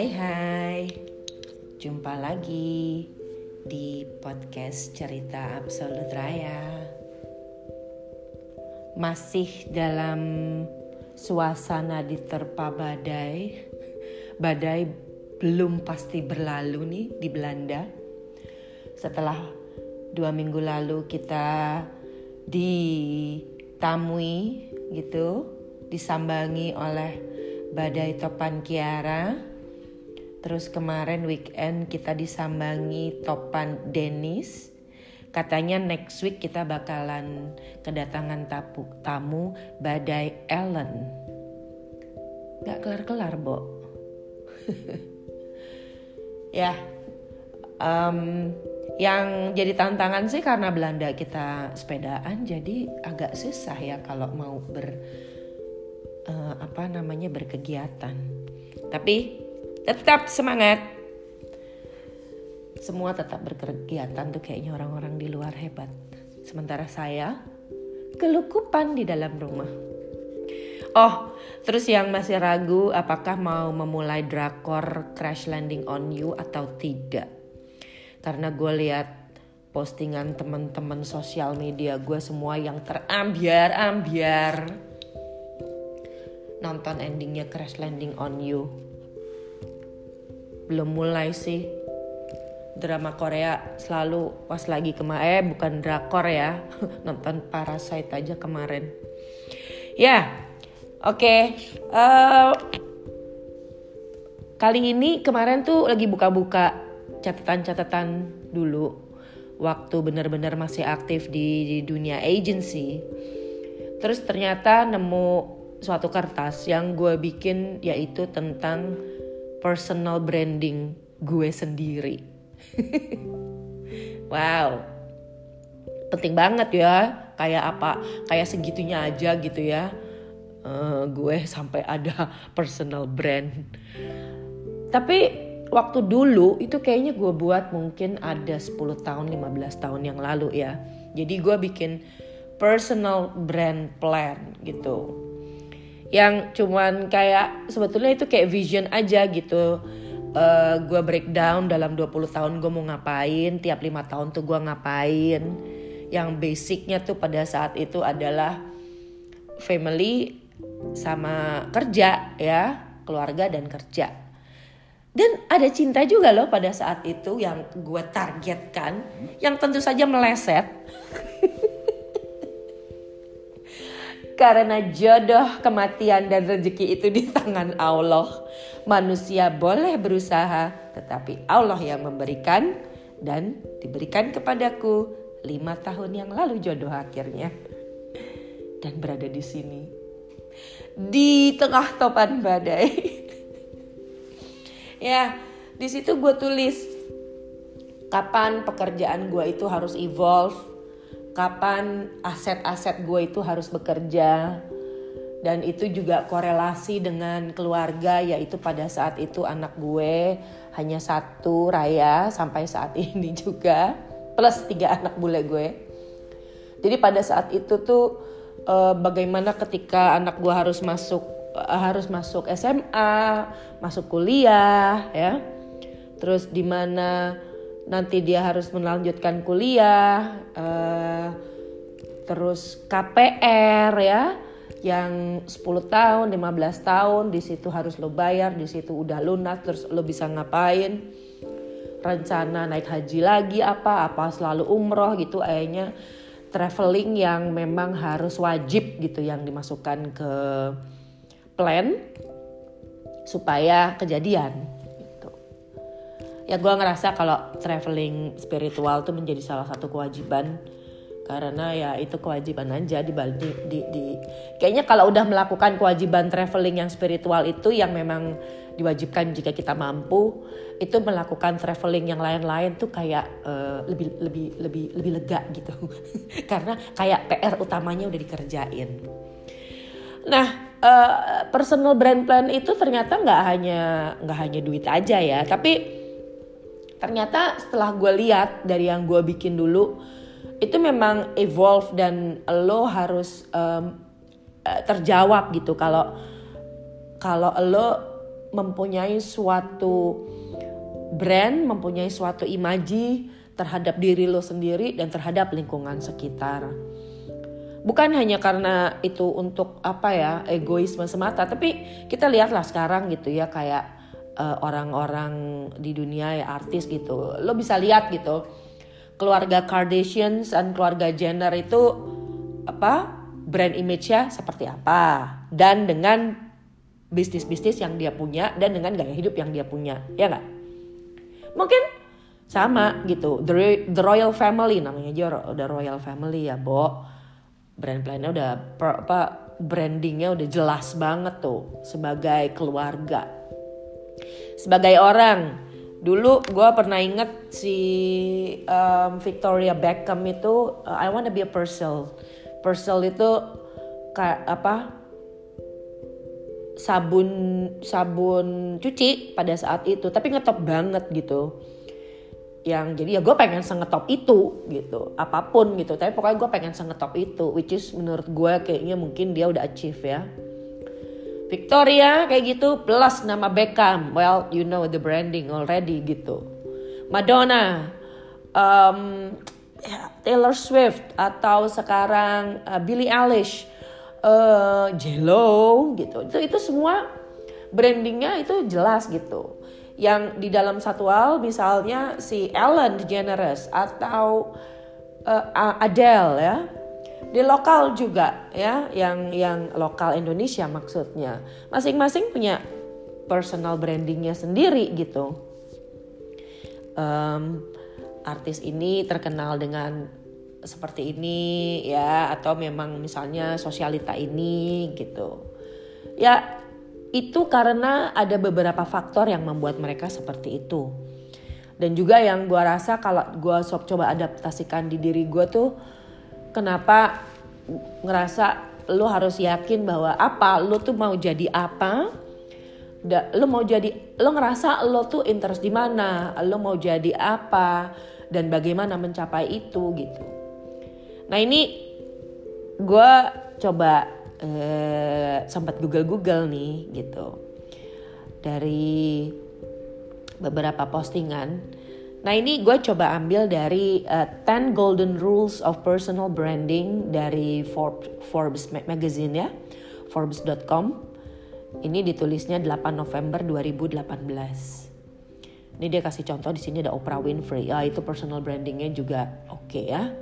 Hai hai, jumpa lagi di podcast cerita Absolut Raya. Masih dalam suasana diterpa badai, badai belum pasti berlalu nih di Belanda. Setelah dua minggu lalu kita ditamui gitu, disambangi oleh badai topan Kiara. Terus kemarin weekend kita disambangi topan Dennis. Katanya next week kita bakalan kedatangan tapu, tamu badai Ellen. Gak kelar-kelar, Bo. ya, um, yang jadi tantangan sih karena Belanda kita sepedaan, jadi agak susah ya kalau mau ber uh, apa namanya berkegiatan. Tapi tetap semangat. Semua tetap berkegiatan tuh kayaknya orang-orang di luar hebat. Sementara saya kelukupan di dalam rumah. Oh, terus yang masih ragu apakah mau memulai drakor Crash Landing on You atau tidak? Karena gue lihat postingan teman-teman sosial media gue semua yang terambiar-ambiar nonton endingnya Crash Landing on You. Belum mulai sih. Drama Korea selalu pas lagi kemarin, eh bukan drakor ya, nonton Parasite aja kemarin. Ya, oke. Okay. Uh, eh, kali ini kemarin tuh lagi buka-buka catatan-catatan dulu waktu benar-benar masih aktif di, di dunia agency. Terus ternyata nemu suatu kertas yang gue bikin yaitu tentang personal branding gue sendiri. wow, penting banget ya. Kayak apa? Kayak segitunya aja gitu ya. Uh, gue sampai ada personal brand. Tapi waktu dulu itu kayaknya gue buat mungkin ada 10 tahun, 15 tahun yang lalu ya. Jadi gue bikin personal brand plan gitu yang cuman kayak sebetulnya itu kayak vision aja gitu. Uh, eh, gue breakdown dalam 20 tahun gue mau ngapain tiap lima tahun tuh gue ngapain. Yang basicnya tuh pada saat itu adalah family sama kerja ya. Keluarga dan kerja. Dan ada cinta juga loh pada saat itu yang gue targetkan yang tentu saja meleset Karena jodoh, kematian, dan rezeki itu di tangan Allah. Manusia boleh berusaha, tetapi Allah yang memberikan dan diberikan kepadaku lima tahun yang lalu jodoh akhirnya. Dan berada di sini. Di tengah topan badai. ya, di situ gue tulis kapan pekerjaan gue itu harus evolve kapan aset-aset gue itu harus bekerja. Dan itu juga korelasi dengan keluarga yaitu pada saat itu anak gue hanya satu Raya sampai saat ini juga plus tiga anak bule gue. Jadi pada saat itu tuh eh, bagaimana ketika anak gue harus masuk eh, harus masuk SMA masuk kuliah ya. Terus di mana nanti dia harus melanjutkan kuliah, uh, terus KPR ya, yang 10 tahun, 15 tahun, di situ harus lo bayar, di situ udah lunas, terus lo bisa ngapain, rencana naik haji lagi apa, apa selalu umroh gitu, kayaknya traveling yang memang harus wajib gitu yang dimasukkan ke plan supaya kejadian ya gue ngerasa kalau traveling spiritual tuh menjadi salah satu kewajiban. Karena ya itu kewajiban aja di, di, di, di. Kayaknya kalau udah melakukan kewajiban traveling yang spiritual itu yang memang diwajibkan jika kita mampu itu melakukan traveling yang lain-lain tuh kayak uh, lebih lebih lebih lebih lega gitu. Karena kayak PR utamanya udah dikerjain. Nah uh, personal brand plan itu ternyata nggak hanya nggak hanya duit aja ya. Tapi ternyata setelah gue lihat dari yang gue bikin dulu itu memang evolve dan lo harus um, terjawab gitu kalau kalau lo mempunyai suatu brand, mempunyai suatu imaji terhadap diri lo sendiri dan terhadap lingkungan sekitar. Bukan hanya karena itu untuk apa ya egoisme semata, tapi kita lihatlah sekarang gitu ya kayak orang-orang uh, di dunia ya artis gitu. Lo bisa lihat gitu keluarga Kardashians dan keluarga Jenner itu apa brand image-nya seperti apa. Dan dengan bisnis-bisnis yang dia punya dan dengan gaya hidup yang dia punya ya nggak? Mungkin sama gitu. The, the royal family namanya aja udah royal family ya bo. Brand plannya udah apa brandingnya udah jelas banget tuh sebagai keluarga sebagai orang. Dulu gue pernah inget si um, Victoria Beckham itu uh, I wanna be a Purcell. Purcell itu kayak apa sabun sabun cuci pada saat itu tapi ngetop banget gitu. Yang jadi ya gue pengen sengetop itu gitu. Apa pun gitu tapi pokoknya gue pengen sengetop itu which is menurut gue kayaknya mungkin dia udah achieve ya Victoria kayak gitu plus nama Beckham. Well you know the branding already gitu. Madonna um, Taylor Swift atau sekarang uh, Billie Eilish. Uh, Jello gitu. Itu itu semua brandingnya itu jelas gitu. Yang di dalam satu hal misalnya si Ellen DeGeneres atau uh, Adele ya di lokal juga ya yang yang lokal Indonesia maksudnya masing-masing punya personal brandingnya sendiri gitu um, artis ini terkenal dengan seperti ini ya atau memang misalnya sosialita ini gitu. Ya itu karena ada beberapa faktor yang membuat mereka seperti itu. Dan juga yang gue rasa kalau gue coba adaptasikan di diri gue tuh kenapa ngerasa lo harus yakin bahwa apa? Lo tuh mau jadi apa? Lo mau jadi lo ngerasa lo tuh interest di mana? Lo mau jadi apa? Dan bagaimana mencapai itu gitu. Nah ini gue coba eh, sempat google-google nih gitu. Dari beberapa postingan. Nah ini gue coba ambil dari uh, eh, 10 Golden Rules of Personal Branding dari Forbes, Magazine ya, Forbes.com. Ini ditulisnya 8 November 2018. Ini dia kasih contoh di sini ada Oprah Winfrey. Ya itu personal brandingnya juga oke okay ya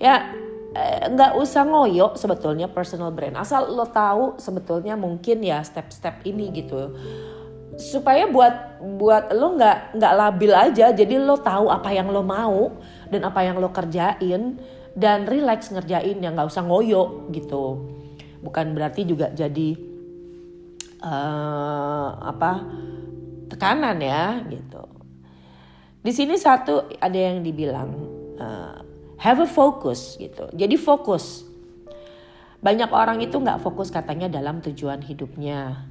ya eh, nggak eh, usah ngoyo sebetulnya personal brand asal lo tahu sebetulnya mungkin ya step-step ini gitu supaya buat buat lo nggak nggak labil aja jadi lo tahu apa yang lo mau dan apa yang lo kerjain dan relax ngerjain ya nggak usah ngoyo gitu bukan berarti juga jadi uh, apa tekanan ya gitu di sini satu ada yang dibilang uh, have a focus gitu. Jadi fokus. Banyak orang itu nggak fokus katanya dalam tujuan hidupnya.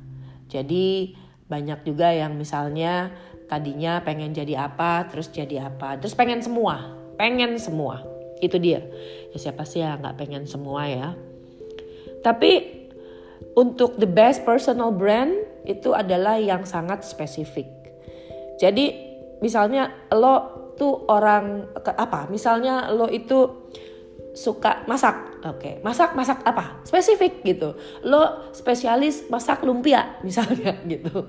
Jadi banyak juga yang misalnya tadinya pengen jadi apa, terus jadi apa, terus pengen semua, pengen semua. Itu dia. Ya siapa sih yang nggak pengen semua ya. Tapi untuk the best personal brand itu adalah yang sangat spesifik. Jadi misalnya lo tuh orang apa misalnya lo itu suka masak. Oke okay. masak masak apa? Spesifik gitu. Lo spesialis masak lumpia misalnya gitu.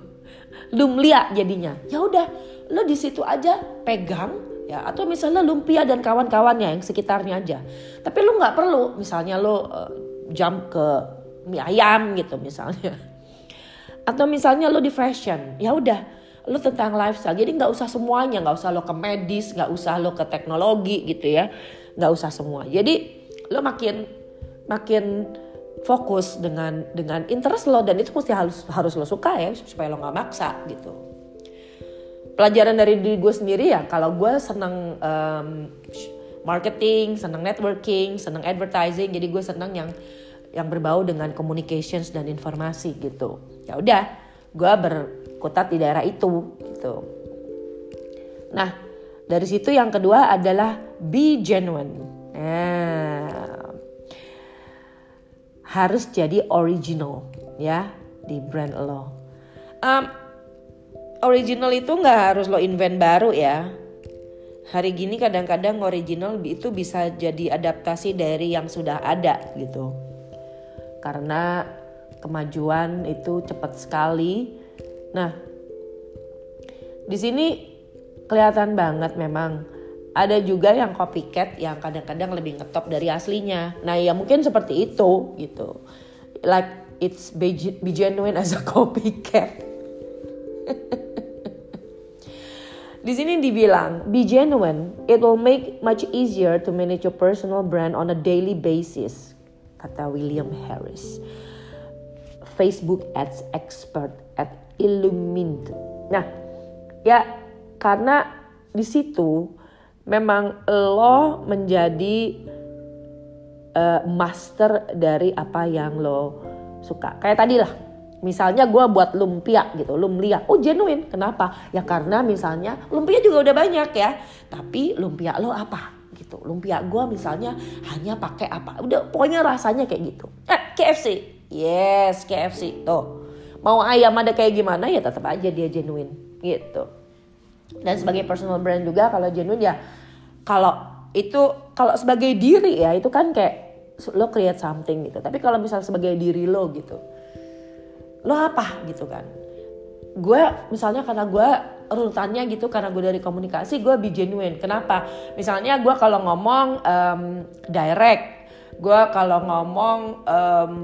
Lumlia jadinya. Ya udah lo di situ aja pegang ya. Atau misalnya lumpia dan kawan-kawannya yang sekitarnya aja. Tapi lo nggak perlu misalnya lo uh, jump ke mie ayam gitu misalnya. Atau misalnya lo di fashion ya udah. Lo tentang lifestyle jadi nggak usah semuanya. Nggak usah lo ke medis nggak usah lo ke teknologi gitu ya nggak usah semua. Jadi lo makin makin fokus dengan dengan interest lo dan itu mesti harus harus lo suka ya supaya lo nggak maksa gitu. Pelajaran dari diri gue sendiri ya kalau gue seneng um, marketing seneng networking seneng advertising jadi gue seneng yang yang berbau dengan communications dan informasi gitu. Ya udah gue ber berkutat di daerah itu gitu. Nah, dari situ yang kedua adalah be genuine. Nah, harus jadi original ya di brand lo. um, original itu nggak harus lo invent baru ya hari gini kadang-kadang original itu bisa jadi adaptasi dari yang sudah ada gitu karena kemajuan itu cepat sekali nah di sini kelihatan banget memang ada juga yang copycat yang kadang-kadang lebih ngetop dari aslinya nah ya mungkin seperti itu gitu like it's be, be genuine as a copycat Di sini dibilang, be genuine. It will make much easier to manage your personal brand on a daily basis, kata William Harris. Facebook Ads Expert at Illumint. Nah, ya karena di situ memang lo menjadi uh, master dari apa yang lo suka. Kayak tadi lah, Misalnya gue buat lumpia gitu, lumpia. Oh genuine, kenapa? Ya karena misalnya lumpia juga udah banyak ya. Tapi lumpia lo apa? gitu. Lumpia gue misalnya hanya pakai apa? Udah pokoknya rasanya kayak gitu. Eh KFC, yes KFC tuh. Mau ayam ada kayak gimana ya tetap aja dia genuine gitu. Dan sebagai personal brand juga kalau genuine ya kalau itu kalau sebagai diri ya itu kan kayak lo create something gitu. Tapi kalau misal sebagai diri lo gitu lo apa gitu kan? Gue misalnya karena gue urutannya gitu karena gue dari komunikasi gue be genuine. Kenapa? Misalnya gue kalau ngomong um, direct gue kalau ngomong um,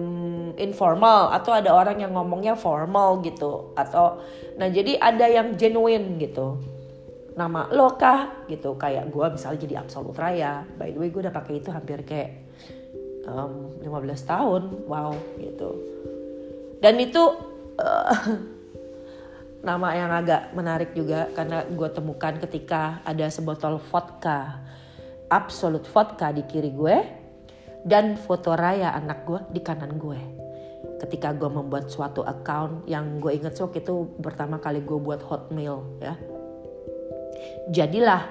informal atau ada orang yang ngomongnya formal gitu atau nah jadi ada yang genuine gitu nama lo kah? Gitu. Kayak gue misalnya jadi absolut raya. By the way gue udah pakai itu hampir kayak um, 15 tahun. Wow gitu. Dan itu uh, nama yang agak menarik juga karena gue temukan ketika ada sebotol vodka. Absolut vodka di kiri gue dan foto raya anak gue di kanan gue. Ketika gue membuat suatu account yang gue inget sok itu pertama kali gue buat hotmail ya jadilah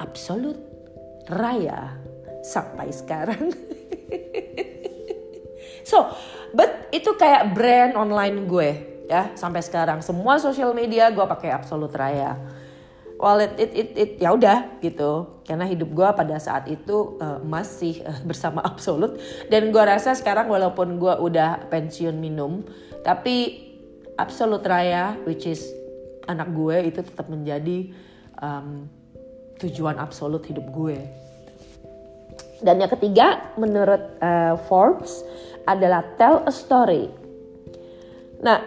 absolut raya sampai sekarang. So But itu kayak brand online gue ya. Sampai sekarang semua sosial media gue pakai Absolut Raya. Well it it it, it ya udah gitu. Karena hidup gue pada saat itu uh, masih uh, bersama Absolut. Dan gue rasa sekarang walaupun gue udah pensiun minum tapi Absolut Raya which is anak gue itu tetap menjadi um, tujuan absolut hidup gue. Dan yang ketiga menurut uh, Forbes adalah tell a story. Nah,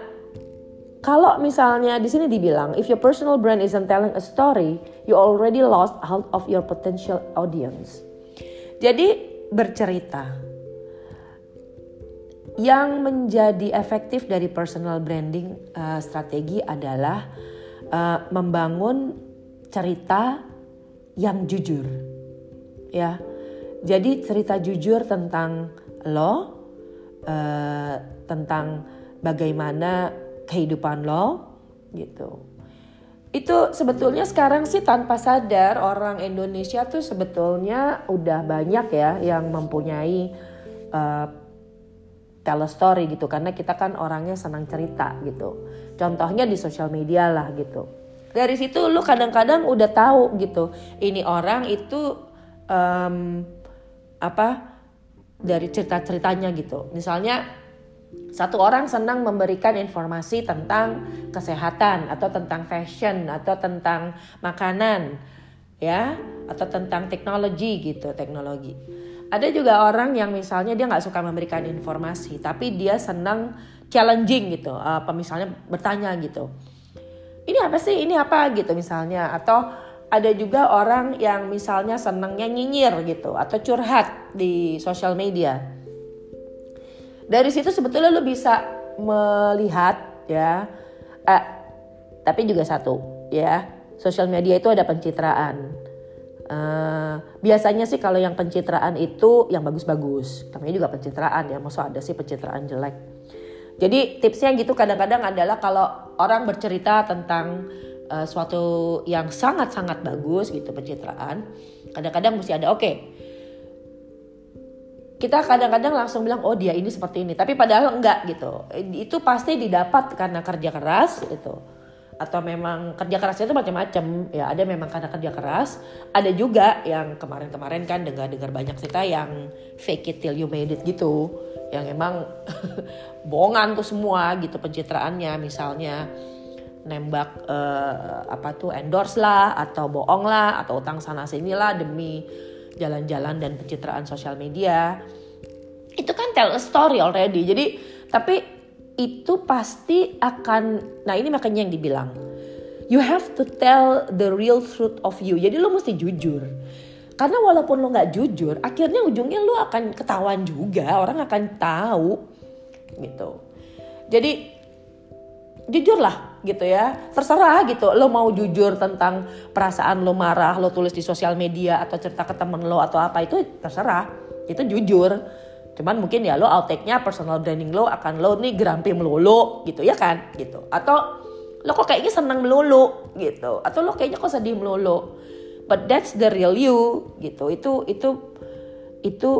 kalau misalnya di sini dibilang if your personal brand isn't telling a story, you already lost out of your potential audience. Jadi bercerita. Yang menjadi efektif dari personal branding uh, strategi adalah uh, membangun cerita yang jujur. Ya. Jadi cerita jujur tentang lo, uh, tentang bagaimana kehidupan lo gitu. Itu sebetulnya sekarang sih tanpa sadar orang Indonesia tuh sebetulnya udah banyak ya yang mempunyai uh, tell a story gitu karena kita kan orangnya senang cerita gitu. Contohnya di sosial media lah gitu. Dari situ lu kadang-kadang udah tahu gitu. Ini orang itu um, apa dari cerita-ceritanya gitu. Misalnya satu orang senang memberikan informasi tentang kesehatan atau tentang fashion atau tentang makanan ya atau tentang teknologi gitu teknologi. Ada juga orang yang misalnya dia nggak suka memberikan informasi tapi dia senang challenging gitu apa misalnya bertanya gitu. Ini apa sih? Ini apa gitu misalnya atau ada juga orang yang misalnya senangnya nyinyir gitu atau curhat di sosial media. Dari situ sebetulnya lo bisa melihat ya, eh, tapi juga satu ya, sosial media itu ada pencitraan. Uh, biasanya sih kalau yang pencitraan itu yang bagus-bagus, namanya juga pencitraan ya, maksud ada sih pencitraan jelek. Jadi tipsnya gitu kadang-kadang adalah kalau orang bercerita tentang uh, suatu yang sangat-sangat bagus gitu pencitraan kadang-kadang mesti ada oke. Okay, kita kadang-kadang langsung bilang oh dia ini seperti ini. Tapi padahal enggak gitu. Itu pasti didapat karena kerja keras gitu. Atau memang kerja kerasnya itu macam-macam. Ya ada memang karena kerja keras. Ada juga yang kemarin-kemarin kan dengar-dengar banyak cerita yang fake it till you made it gitu yang emang bohongan tuh semua gitu pencitraannya. Misalnya nembak uh, apa tuh endorse lah atau bohong lah atau utang sana sini lah demi jalan-jalan dan pencitraan sosial media. Itu kan tell a story already. Jadi tapi itu pasti akan nah ini makanya yang dibilang you have to tell the real truth of you. Jadi lo mesti jujur karena walaupun lo nggak jujur akhirnya ujungnya lo akan ketahuan juga orang akan tahu gitu jadi jujurlah gitu ya terserah gitu lo mau jujur tentang perasaan lo marah lo tulis di sosial media atau cerita ke temen lo atau apa itu terserah itu jujur Cuman mungkin ya lo outtake-nya personal branding lo akan lo nih gerampi melulu gitu ya kan gitu. Atau lo kok kayaknya senang melulu gitu. Atau lo kayaknya kok sedih melulu. But that's the real you gitu. Itu itu itu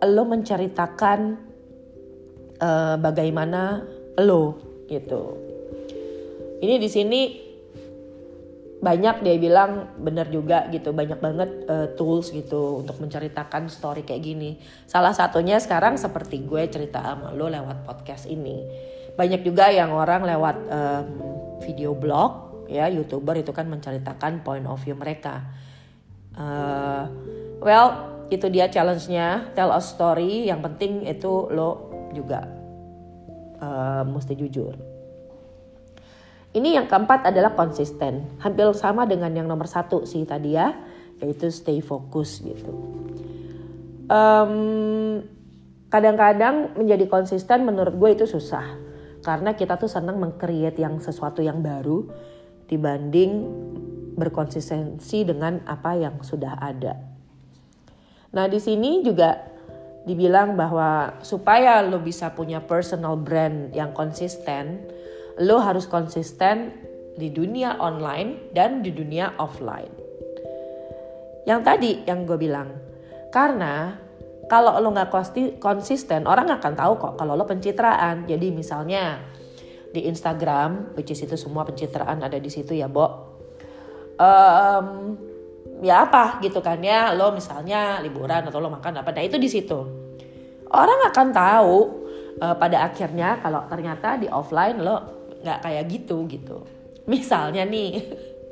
lo menceritakan uh, bagaimana lo gitu. Ini di sini banyak dia bilang bener juga gitu banyak banget uh, tools gitu untuk menceritakan story kayak gini salah satunya sekarang seperti gue cerita sama lo lewat podcast ini banyak juga yang orang lewat um, video blog ya youtuber itu kan menceritakan point of view mereka uh, well itu dia challenge-nya tell a story yang penting itu lo juga uh, mesti jujur ini yang keempat adalah konsisten. Hampir sama dengan yang nomor satu sih tadi ya, yaitu stay fokus gitu. Um, kadang-kadang menjadi konsisten menurut gue itu susah. Karena kita tuh senang mengcreate yang sesuatu yang baru dibanding berkonsistensi dengan apa yang sudah ada. Nah di sini juga dibilang bahwa supaya lo bisa punya personal brand yang konsisten, lo harus konsisten di dunia online dan di dunia offline. Yang tadi yang gue bilang, karena kalau lo nggak konsisten, orang akan tahu kok kalau lo pencitraan. Jadi misalnya di Instagram, which is itu semua pencitraan ada di situ ya, Bo. Um, ya apa gitu kan ya, lo misalnya liburan atau lo makan apa, nah itu di situ. Orang akan tahu uh, pada akhirnya kalau ternyata di offline lo nggak kayak gitu gitu. Misalnya nih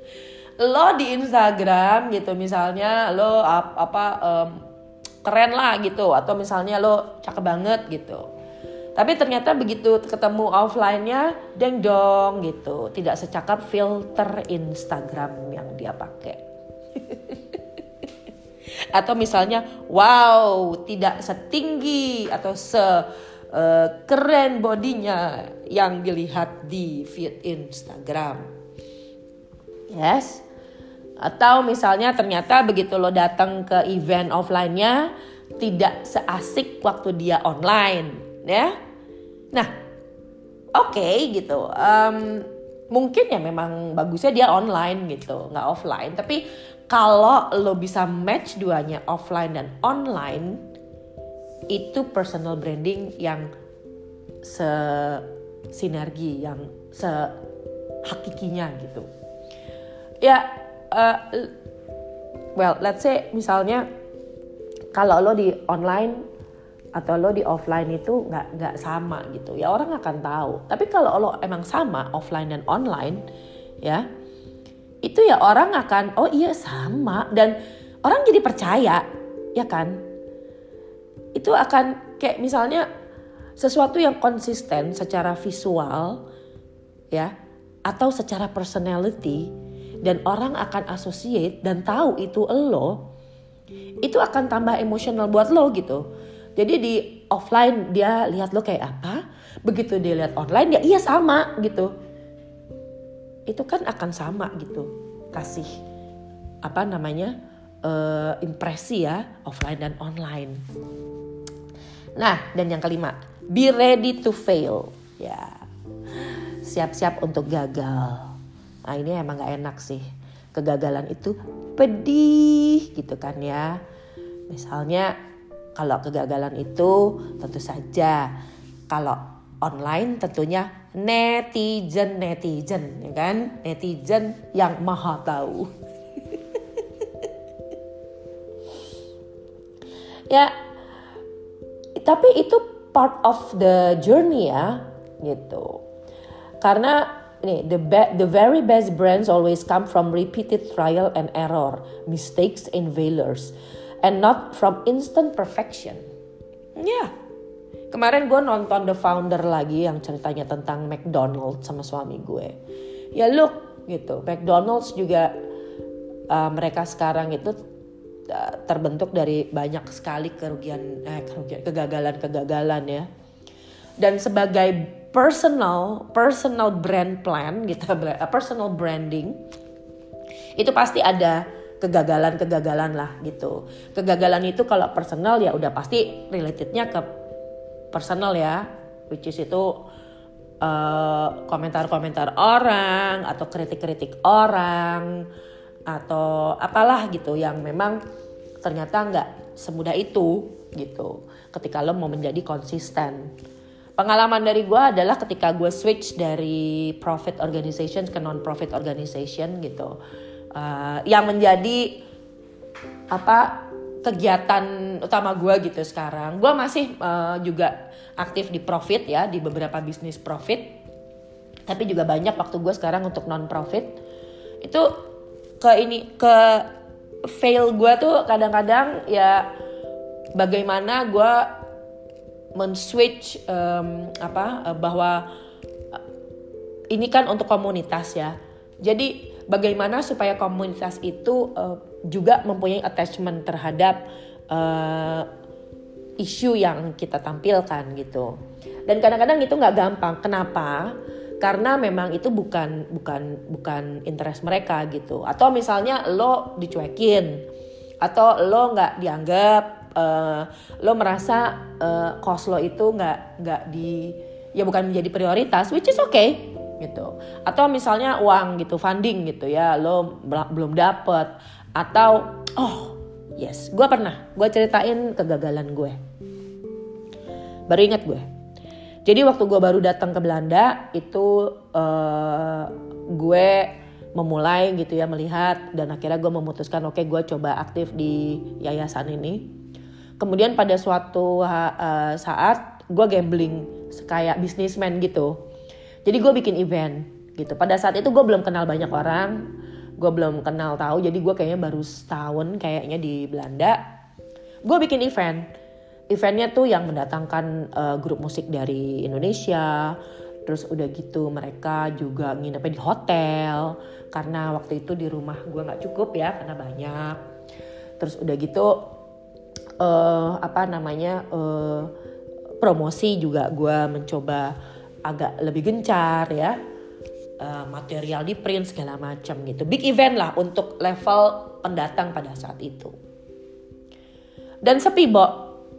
lo di Instagram gitu misalnya lo ap, apa um, keren lah gitu. Atau misalnya lo cakep banget gitu tapi ternyata begitu ketemu offline-nya deng dong gitu tidak secakap filter Instagram yang dia pakai atau misalnya wow tidak setinggi atau se uh, keren bodinya yang dilihat di feed Instagram. Yes. Atau misalnya ternyata begitu lo datang ke event offline-nya tidak seasik waktu dia online, ya. Nah, oke okay, gitu. Um, mungkin ya memang bagusnya dia online gitu, nggak offline. Tapi kalau lo bisa match duanya offline dan online, itu personal branding yang se sinergi yang se hakikinya gitu ya uh, well let's say misalnya kalau lo di online atau lo di offline itu nggak nggak sama gitu. Ya orang akan tahu. Tapi kalau lo emang sama offline dan online ya itu ya orang akan oh iya sama. Dan orang jadi percaya ya kan? Itu akan kayak misalnya sesuatu yang konsisten secara visual ya atau secara personality dan orang akan associate dan tahu itu lo itu akan tambah emosional buat lo gitu jadi di offline dia lihat lo kayak apa begitu dia lihat online ya iya sama gitu itu kan akan sama gitu kasih apa namanya uh, impresi ya offline dan online Nah, dan yang kelima, be ready to fail. Ya, siap-siap untuk gagal. Nah, ini emang gak enak sih. Kegagalan itu pedih gitu kan ya. Misalnya kalau kegagalan itu tentu saja. Kalau online tentunya netizen netizen ya kan? Netizen yang maha tahu. Ya tapi itu part of the journey ya gitu. Karena ini the the very best brands always come from repeated trial and error mistakes and failures and not from instant perfection ya Kemarin gue nonton The Founder lagi yang ceritanya tentang McDonald's sama suami gue. Ya look gitu, McDonald's juga uh, mereka sekarang itu uh, terbentuk dari banyak sekali kerugian, eh, kerugian kegagalan-kegagalan ya. Dan sebagai personal personal brand plan gitu, personal branding itu pasti ada kegagalan-kegagalan lah gitu. Kegagalan itu kalau personal ya udah pasti relatednya ke personal ya, which is itu uh, komentar-komentar orang atau kritik-kritik orang atau apalah gitu yang memang ternyata nggak semudah itu gitu. Ketika lo mau menjadi konsisten. Pengalaman dari gue adalah ketika gue switch dari profit organization ke non profit organization gitu, uh, yang menjadi apa kegiatan utama gue gitu sekarang. Gue masih uh, juga aktif di profit ya di beberapa bisnis profit. Tapi juga banyak waktu gue sekarang untuk non profit. Itu ke ini ke fail gue tuh kadang-kadang ya bagaimana gue men-switch um, apa bahwa ini kan untuk komunitas ya. Jadi bagaimana supaya komunitas itu uh, juga mempunyai attachment terhadap uh, isu yang kita tampilkan gitu. Dan kadang-kadang itu nggak gampang. Kenapa? Karena memang itu bukan bukan bukan interest mereka gitu. Atau misalnya lo dicuekin, atau lo nggak dianggap, uh, lo merasa uh, cost lo itu nggak nggak di ya bukan menjadi prioritas, which is okay gitu. Atau misalnya uang gitu, funding gitu ya, lo belum dapet. Atau oh yes gue pernah gue ceritain kegagalan gue. Baru inget gue. Jadi waktu gue baru datang ke Belanda itu uh, gue memulai gitu ya melihat dan akhirnya gue memutuskan oke okay, gue coba aktif di yayasan ini. Kemudian pada suatu uh, saat gue gambling kayak bisnismen gitu jadi gue bikin event gitu. Pada saat itu gue belum kenal banyak orang. Gue belum kenal tahu. Jadi gue kayaknya baru setahun kayaknya di Belanda. Gue bikin event. Eventnya tuh yang mendatangkan uh, grup musik dari Indonesia. Terus udah gitu mereka juga nginepnya di hotel. Karena waktu itu di rumah gue nggak cukup ya karena banyak. Terus udah gitu uh, apa namanya uh, promosi juga gue mencoba agak lebih gencar ya uh, material di print segala macam gitu. Big event lah untuk level pendatang pada saat itu. Dan sepi, Bo,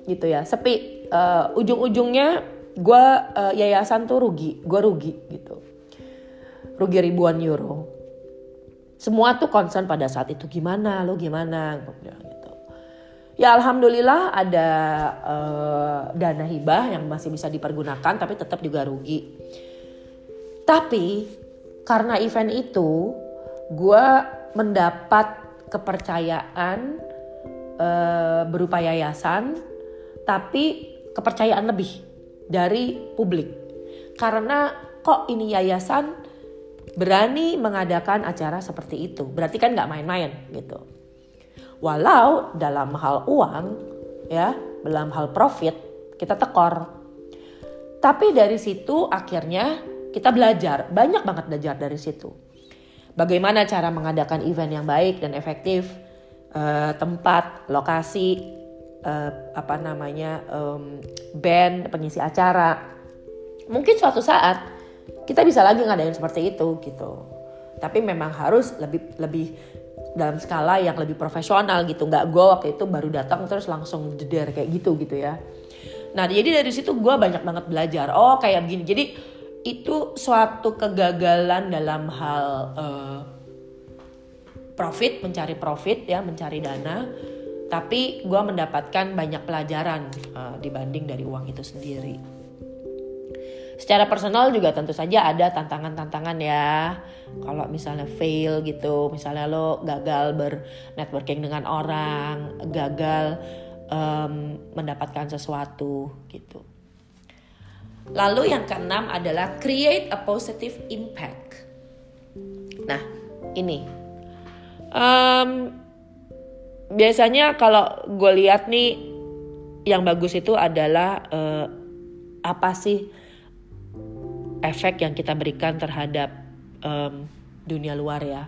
gitu ya. Sepi. Uh, ujung-ujungnya gue uh, yayasan tuh rugi, gue rugi gitu. Rugi ribuan euro. Semua tuh concern pada saat itu gimana, lo gimana. Ya alhamdulillah ada uh, dana hibah yang masih bisa dipergunakan tapi tetap juga rugi. Tapi karena event itu gue mendapat kepercayaan uh, berupa yayasan tapi kepercayaan lebih dari publik. Karena kok ini yayasan berani mengadakan acara seperti itu? Berarti kan nggak main-main gitu walau dalam hal uang ya dalam hal profit kita tekor tapi dari situ akhirnya kita belajar, banyak banget belajar dari situ. Bagaimana cara mengadakan event yang baik dan efektif, uh, tempat, lokasi, uh, apa namanya, um, band, pengisi acara. Mungkin suatu saat kita bisa lagi ngadain seperti itu gitu. Tapi memang harus lebih lebih dalam skala yang lebih profesional gitu. Nggak gue waktu itu baru datang terus langsung jeder kayak gitu gitu ya. Nah jadi dari situ gue banyak banget belajar. Oh kayak begini. Jadi itu suatu kegagalan dalam hal uh, profit, mencari profit ya, mencari dana. tapi gue mendapatkan banyak pelajaran uh, dibanding dari uang itu sendiri. Secara personal juga tentu saja ada tantangan-tantangan ya. Kalau misalnya fail gitu, misalnya lo gagal bernetworking dengan orang, gagal um, mendapatkan sesuatu gitu. Lalu yang keenam adalah create a positive impact. Nah, ini um, biasanya kalau gue lihat nih yang bagus itu adalah uh, apa sih efek yang kita berikan terhadap um, dunia luar ya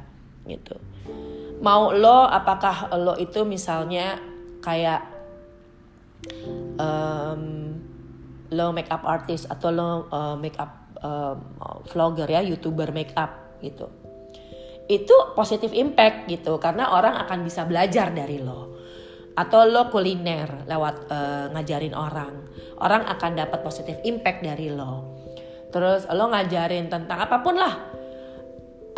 gitu. Mau lo apakah lo itu misalnya kayak um, lo make up artist atau lo uh, make up uh, vlogger ya youtuber make up gitu. Itu positif impact gitu karena orang akan bisa belajar dari lo. Atau lo kuliner lewat uh, ngajarin orang. Orang akan dapat positif impact dari lo terus lo ngajarin tentang apa pun lah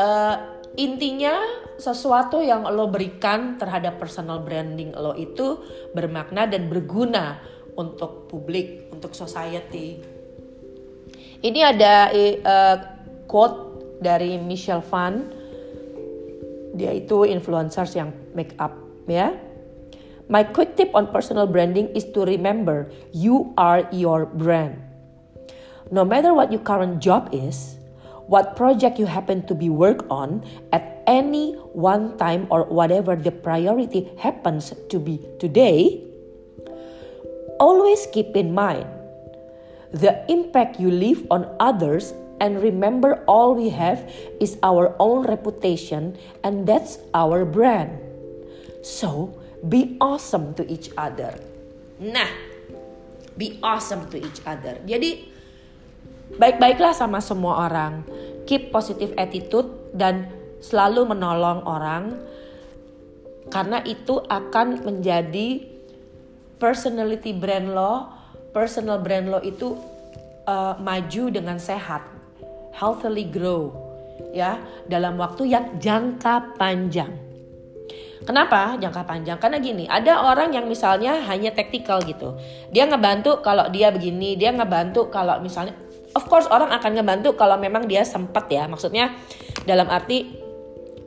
uh, intinya sesuatu yang lo berikan terhadap personal branding lo itu bermakna dan berguna untuk publik untuk society ini ada uh, quote dari Michelle Phan dia itu influencers yang make up ya. My quick tip on personal branding is to remember you are your brand. No matter what your current job is, what project you happen to be work on at any one time or whatever the priority happens to be today, always keep in mind the impact you leave on others And remember, all we have is our own reputation, and that's our brand. So, be awesome to each other. Nah, be awesome to each other. Jadi, baik-baiklah sama semua orang. Keep positive attitude dan selalu menolong orang karena itu akan menjadi personality brand lo, personal brand lo itu uh, maju dengan sehat healthily grow ya dalam waktu yang jangka panjang. Kenapa jangka panjang? Karena gini, ada orang yang misalnya hanya taktikal gitu. Dia ngebantu kalau dia begini, dia ngebantu kalau misalnya of course orang akan ngebantu kalau memang dia sempat ya. Maksudnya dalam arti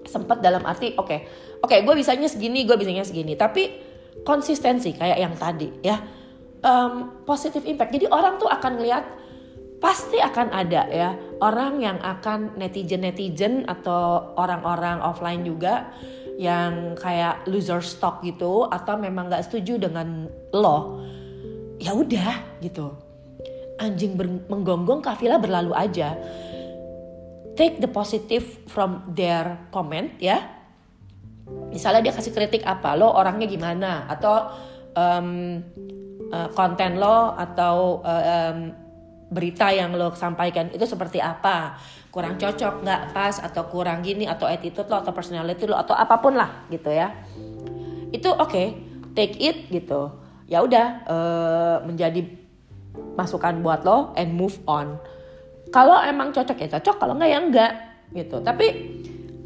sempat dalam arti oke. Okay, oke, okay, gue bisanya segini, gue bisanya segini. Tapi konsistensi kayak yang tadi ya. Um, positive impact. Jadi orang tuh akan lihat pasti akan ada ya orang yang akan netizen-netizen atau orang-orang offline juga yang kayak loser stock gitu atau memang nggak setuju dengan lo ya udah gitu anjing menggonggong kafilah berlalu aja. Take the positive from their comment ya. Misalnya dia kasih kritik apa lo orangnya gimana? Atau um, uh, konten lo atau uh, um, berita yang lo sampaikan itu seperti apa? Kurang cocok nggak pas? Atau kurang gini? Atau attitude lo atau personality lo atau apa pun lah gitu ya. Itu oke okay, take it gitu. Ya udah uh, menjadi masukan buat lo and move on. Kalau emang cocok ya cocok kalau nggak ya enggak gitu. Tapi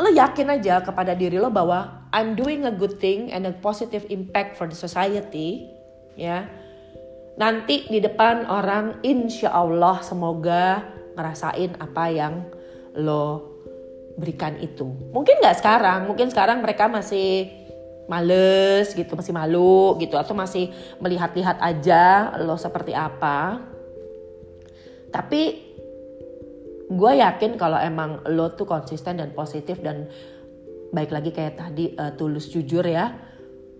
lo yakin aja kepada diri lo bahwa I'm doing a good thing and a positive impact for the society ya. Nanti di depan orang insya Allah semoga ngerasain apa yang lo berikan itu. Mungkin nggak sekarang, mungkin sekarang mereka masih males gitu, masih malu gitu, atau masih melihat-lihat aja lo seperti apa. Tapi gue yakin kalau emang lo tuh konsisten dan positif dan baik lagi kayak tadi uh, tulus jujur ya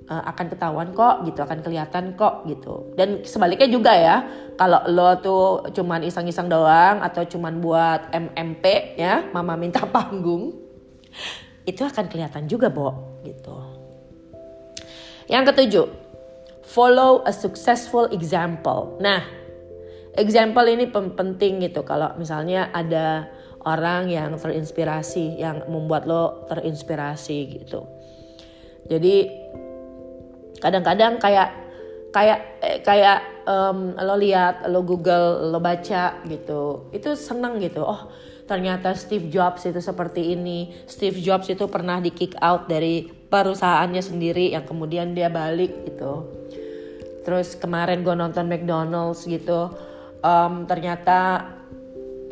uh, akan ketahuan kok gitu akan kelihatan kok gitu dan sebaliknya juga ya kalau lo tuh cuman iseng-iseng doang atau cuman buat MMP ya mama minta panggung itu akan kelihatan juga bo gitu yang ketujuh follow a successful example. Nah example ini penting gitu. Kalau misalnya ada orang yang terinspirasi yang membuat lo terinspirasi gitu. Jadi kadang-kadang kayak kayak eh, kayak um, lo lihat lo Google lo baca gitu. Itu seneng gitu. Oh ternyata Steve Jobs itu seperti ini. Steve Jobs itu pernah di kick out dari perusahaannya sendiri yang kemudian dia balik gitu. Terus kemarin gue nonton McDonald's gitu, um, ternyata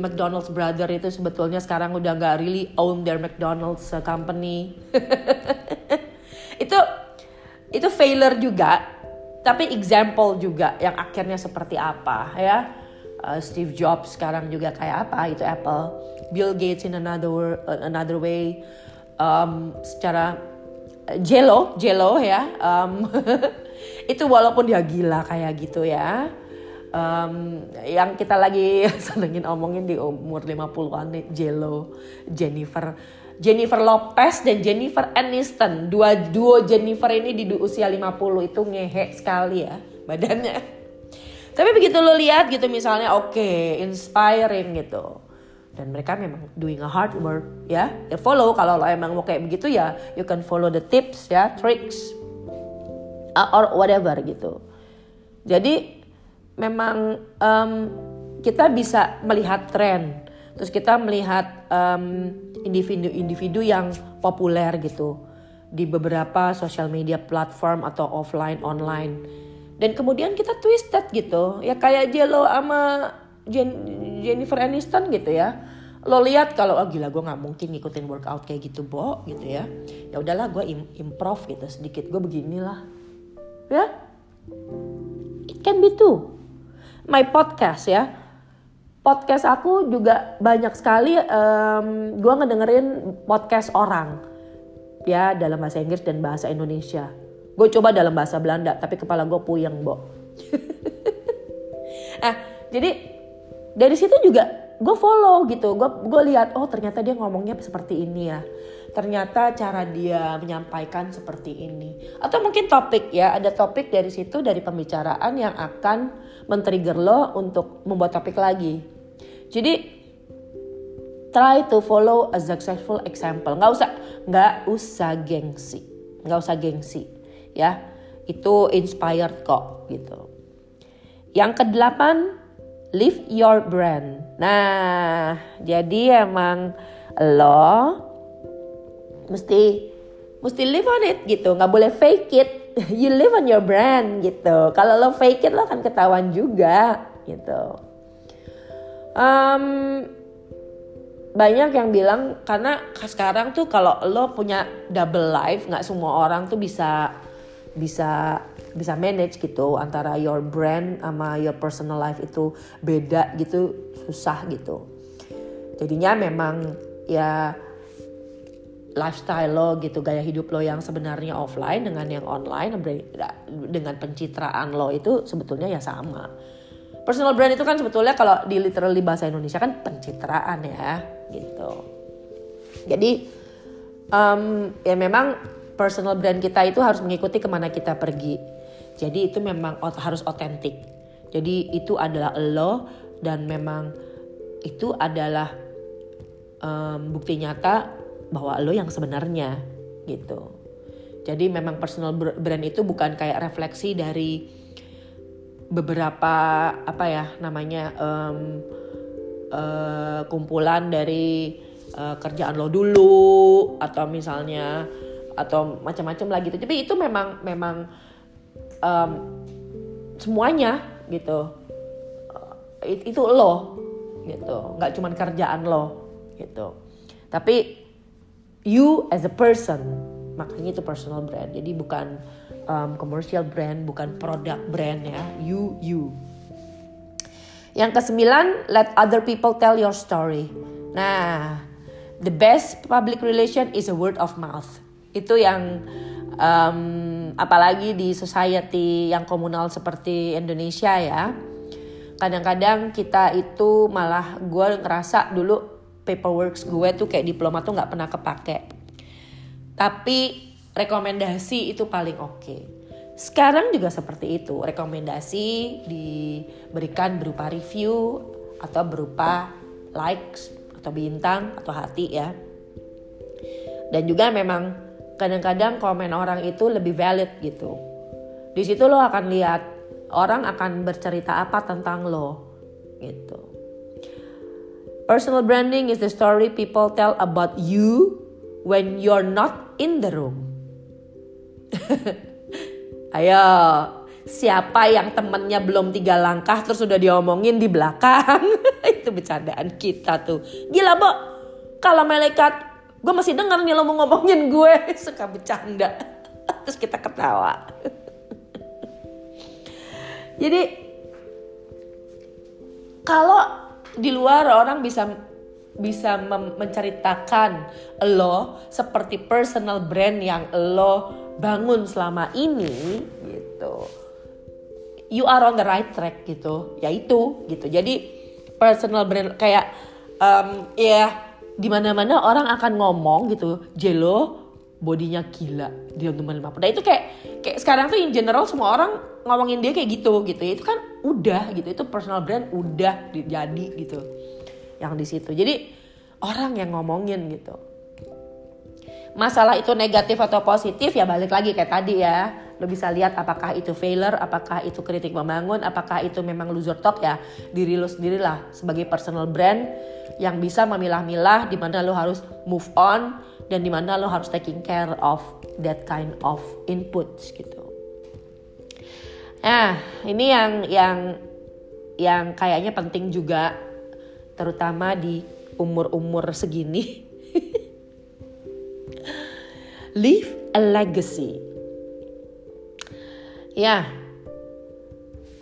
McDonald's brother itu sebetulnya sekarang udah nggak really own their McDonald's company. itu itu failure juga, tapi example juga yang akhirnya seperti apa ya. Uh, Steve Jobs sekarang juga kayak apa itu Apple, Bill Gates in another uh, another way, um, secara uh, Jello Jello ya, um, itu walaupun dia gila kayak gitu ya, um, yang kita lagi senengin omongin di umur 50-an nih Jello, Jennifer Jennifer Lopez dan Jennifer Aniston. Dua duo Jennifer ini di usia 50 itu ngehe sekali ya badannya. Tapi begitu lo lihat gitu misalnya oke, okay, inspiring gitu. Dan mereka memang doing a hard work ya. Ya follow kalau lo emang mau kayak begitu ya, you can follow the tips ya, tricks uh, or whatever gitu. Jadi memang um, kita bisa melihat tren, terus kita melihat um, individu-individu yang populer gitu di beberapa social media platform atau offline online dan kemudian kita twisted gitu. Ya kayak Jello sama Jen Jennifer Aniston gitu ya. Lo lihat kalau oh gila gue nggak mungkin ngikutin workout kayak gitu bo gitu ya. Ya udahlah gue im improv gitu sedikit. Gue beginilah. Ya? It can be too. My podcast ya. Podcast aku juga banyak sekali um, gue ngedengerin podcast orang. Ya dalam bahasa Inggris dan bahasa Indonesia. Gue coba dalam bahasa Belanda tapi kepala gue puyeng, Bo. nah, jadi dari situ juga gue follow gitu. Gue gue lihat oh ternyata dia ngomongnya seperti ini ya. Ternyata cara dia menyampaikan seperti ini. Atau mungkin topik ya, ada topik dari situ dari pembicaraan yang akan men-trigger lo untuk membuat topik lagi jadi try to follow a successful example. Nggak usah nggak usah gengsi, nggak usah gengsi, ya. Itu inspired kok gitu. Yang kedelapan, live your brand. Nah, jadi emang lo mesti mesti live on it gitu, nggak boleh fake it. You live on your brand gitu. Kalau lo fake it lo akan ketahuan juga gitu um, banyak yang bilang karena sekarang tuh kalau lo punya double life nggak semua orang tuh bisa bisa bisa manage gitu antara your brand sama your personal life itu beda gitu susah gitu. Jadinya memang ya lifestyle lo gitu gaya hidup lo yang sebenarnya offline dengan yang online dengan pencitraan lo itu sebetulnya ya sama. Personal brand itu kan sebetulnya kalau di literally bahasa Indonesia kan pencitraan ya gitu. Jadi um, ya memang personal brand kita itu harus mengikuti ke mana kita pergi. Jadi itu memang harus otentik. Jadi itu adalah lo dan memang itu adalah um, bukti nyata bahwa lo yang sebenarnya gitu. Jadi memang personal brand itu bukan kayak refleksi dari beberapa apa ya namanya um, uh, kumpulan dari uh, kerjaan lo dulu atau misalnya atau macam-macam lagi gitu. Tapi itu memang memang um, semuanya gitu. Uh, itu lo gitu, nggak cuma kerjaan lo gitu. Tapi you as a person, makanya itu personal brand. Jadi bukan um, commercial brand, bukan produk brand ya. You, you. Yang kesembilan, let other people tell your story. Nah, the best public relation is a word of mouth. Itu yang um, apalagi di society yang komunal seperti Indonesia ya. Kadang-kadang kita itu malah gue ngerasa dulu paperwork gue tuh kayak diploma tuh nggak pernah kepake. Tapi rekomendasi itu paling oke. Okay. Sekarang juga seperti itu, rekomendasi diberikan berupa review atau berupa likes atau bintang atau hati ya. Dan juga memang kadang-kadang komen orang itu lebih valid gitu. Di situ lo akan lihat orang akan bercerita apa tentang lo gitu. Personal branding is the story people tell about you when you're not in the room. Ayo, siapa yang temennya belum tiga langkah terus udah diomongin di belakang? Itu bercandaan kita tuh. Gila, Bo. Kalau malaikat, gue masih denger nih lo mau ngomongin gue. Suka bercanda. Terus kita ketawa. Jadi, kalau di luar orang bisa bisa menceritakan lo seperti personal brand yang lo bangun selama ini gitu you are on the right track gitu ya itu gitu jadi personal brand kayak um, ya di mana mana orang akan ngomong gitu Jelo bodinya gila dia teman lima nah itu kayak kayak sekarang tuh in general semua orang ngomongin dia kayak gitu gitu. Itu kan udah gitu itu personal brand udah jadi gitu yang di situ. Jadi orang yang ngomongin gitu. Masalah itu negatif atau positif ya balik lagi kayak tadi ya. Lo bisa lihat apakah itu failure apakah itu kritik membangun apakah itu memang loser talk ya. Diri lo sendirilah sebagai personal brand yang bisa memilah-milah di mana lo harus move on dan di mana lo harus taking care of that kind of inputs gitu Nah, ini yang yang yang kayaknya penting juga terutama di umur-umur segini. Leave a legacy. Ya.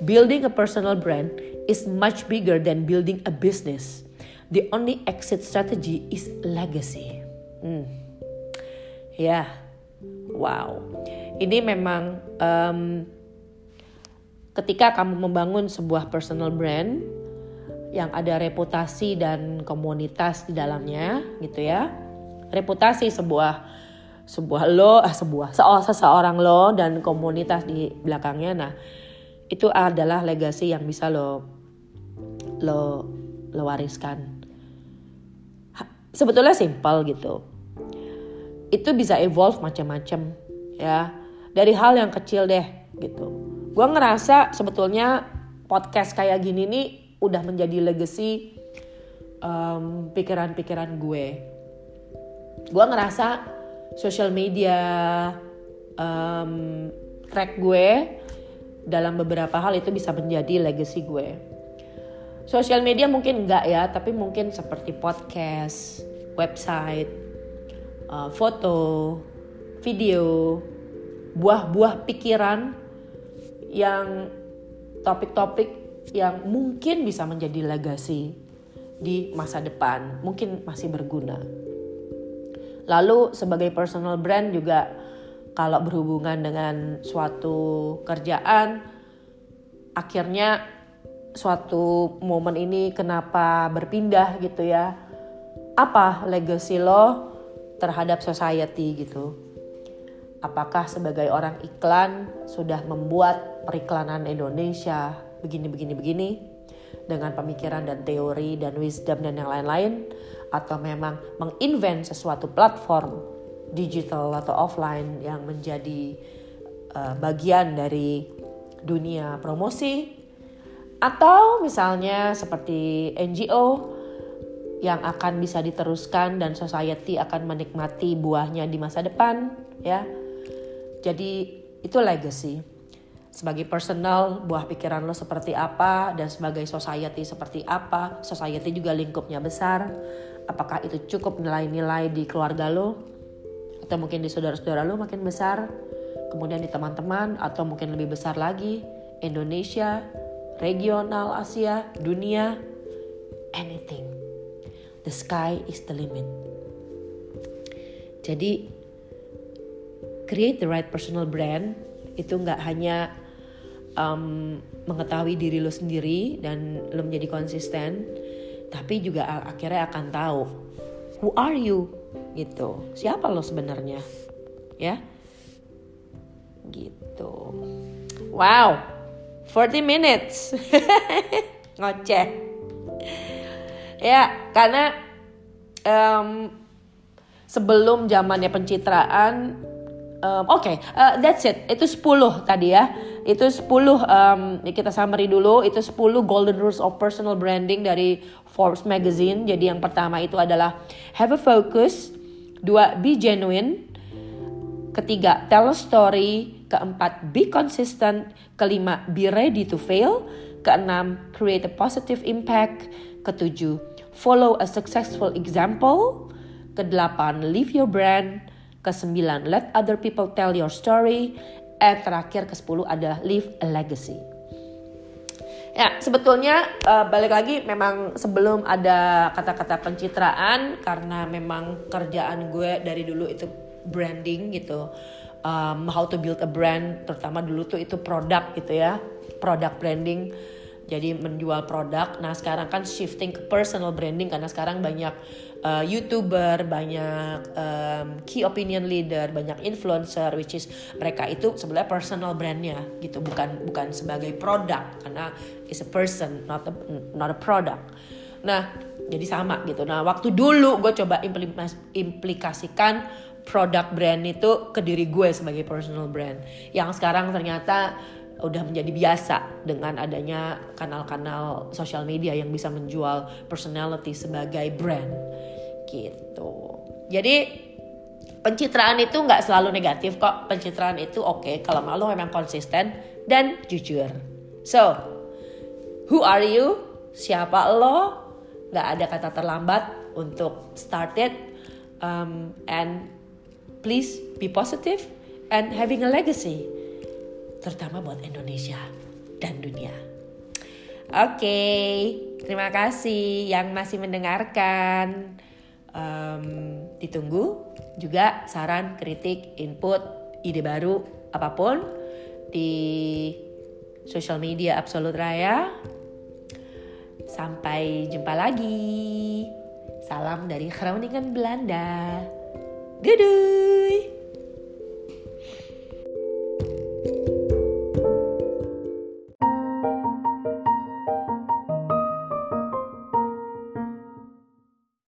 Building a personal brand is much bigger than building a business. The only exit strategy is legacy. Hmm. Ya. Wow. Ini memang um, ketika kamu membangun sebuah personal brand yang ada reputasi dan komunitas di dalamnya gitu ya reputasi sebuah sebuah lo ah sebuah seseorang lo dan komunitas di belakangnya nah itu adalah legasi yang bisa lo lo lo wariskan sebetulnya simpel gitu itu bisa evolve macam-macam ya dari hal yang kecil deh gitu gue ngerasa sebetulnya podcast kayak gini nih udah menjadi legacy um, pikiran-pikiran gue. Gue ngerasa social media um, track gue dalam beberapa hal itu bisa menjadi legacy gue. Social media mungkin enggak ya, tapi mungkin seperti podcast, website, uh, foto, video, buah-buah pikiran yang topik-topik yang mungkin bisa menjadi legasi di masa depan, mungkin masih berguna. Lalu sebagai personal brand juga kalau berhubungan dengan suatu kerjaan akhirnya suatu momen ini kenapa berpindah gitu ya. Apa legacy lo terhadap society gitu? Apakah sebagai orang iklan sudah membuat periklanan Indonesia begini begini begini dengan pemikiran dan teori dan wisdom dan yang lain-lain atau memang menginvent sesuatu platform digital atau offline yang menjadi uh, bagian dari dunia promosi atau misalnya seperti NGO yang akan bisa diteruskan dan society akan menikmati buahnya di masa depan ya jadi itu legacy. Sebagai personal, buah pikiran lo seperti apa dan sebagai society seperti apa. Society juga lingkupnya besar. Apakah itu cukup nilai-nilai di keluarga lo? Atau mungkin di saudara-saudara lo makin besar? Kemudian di teman-teman atau mungkin lebih besar lagi Indonesia, regional Asia, dunia, anything. The sky is the limit. Jadi create the right personal brand itu nggak hanya um, mengetahui diri lo sendiri dan lo menjadi konsisten, tapi juga akhirnya akan tahu who are you gitu, siapa lo sebenarnya, ya, gitu. Wow, 40 minutes, ngoceh. Ya, karena um, sebelum zamannya pencitraan um, oke okay, uh, that's it. Itu 10 tadi ya. Itu 10 um, kita summary dulu. Itu 10 golden rules of personal branding dari Forbes magazine. Jadi yang pertama itu adalah have a focus. Dua be genuine. Ketiga tell a story keempat be consistent kelima be ready to fail keenam create a positive impact ketujuh follow a successful example kedelapan live your brand Kesembilan, let other people tell your story. And terakhir ke sepuluh adalah leave a legacy. Ya, sebetulnya uh, balik lagi memang sebelum ada kata-kata pencitraan karena memang kerjaan gue dari dulu itu branding gitu. Um, how to build a brand, terutama dulu tuh itu produk gitu ya, product branding. Jadi menjual produk. Nah sekarang kan shifting ke personal branding karena sekarang banyak uh, youtuber, banyak um, key opinion leader, banyak influencer, which is mereka itu sebenarnya personal brandnya gitu, bukan bukan sebagai produk karena is a person, not a not a product. Nah jadi sama gitu. Nah waktu dulu gue coba implikasikan produk brand itu ke diri gue sebagai personal brand, yang sekarang ternyata udah menjadi biasa dengan adanya kanal-kanal sosial media yang bisa menjual personality sebagai brand gitu. Jadi pencitraan itu nggak selalu negatif kok. Pencitraan itu oke okay, kalau malu memang konsisten dan jujur. So, who are you? Siapa lo? Nggak ada kata terlambat untuk start it. Um, and please be positive and having a legacy. Terutama buat Indonesia dan dunia. Oke, okay, terima kasih yang masih mendengarkan um, ditunggu juga saran, kritik, input, ide baru apa pun di sosial media Absolut Raya. Sampai jumpa lagi. Salam dari Groningen Belanda. Dadah.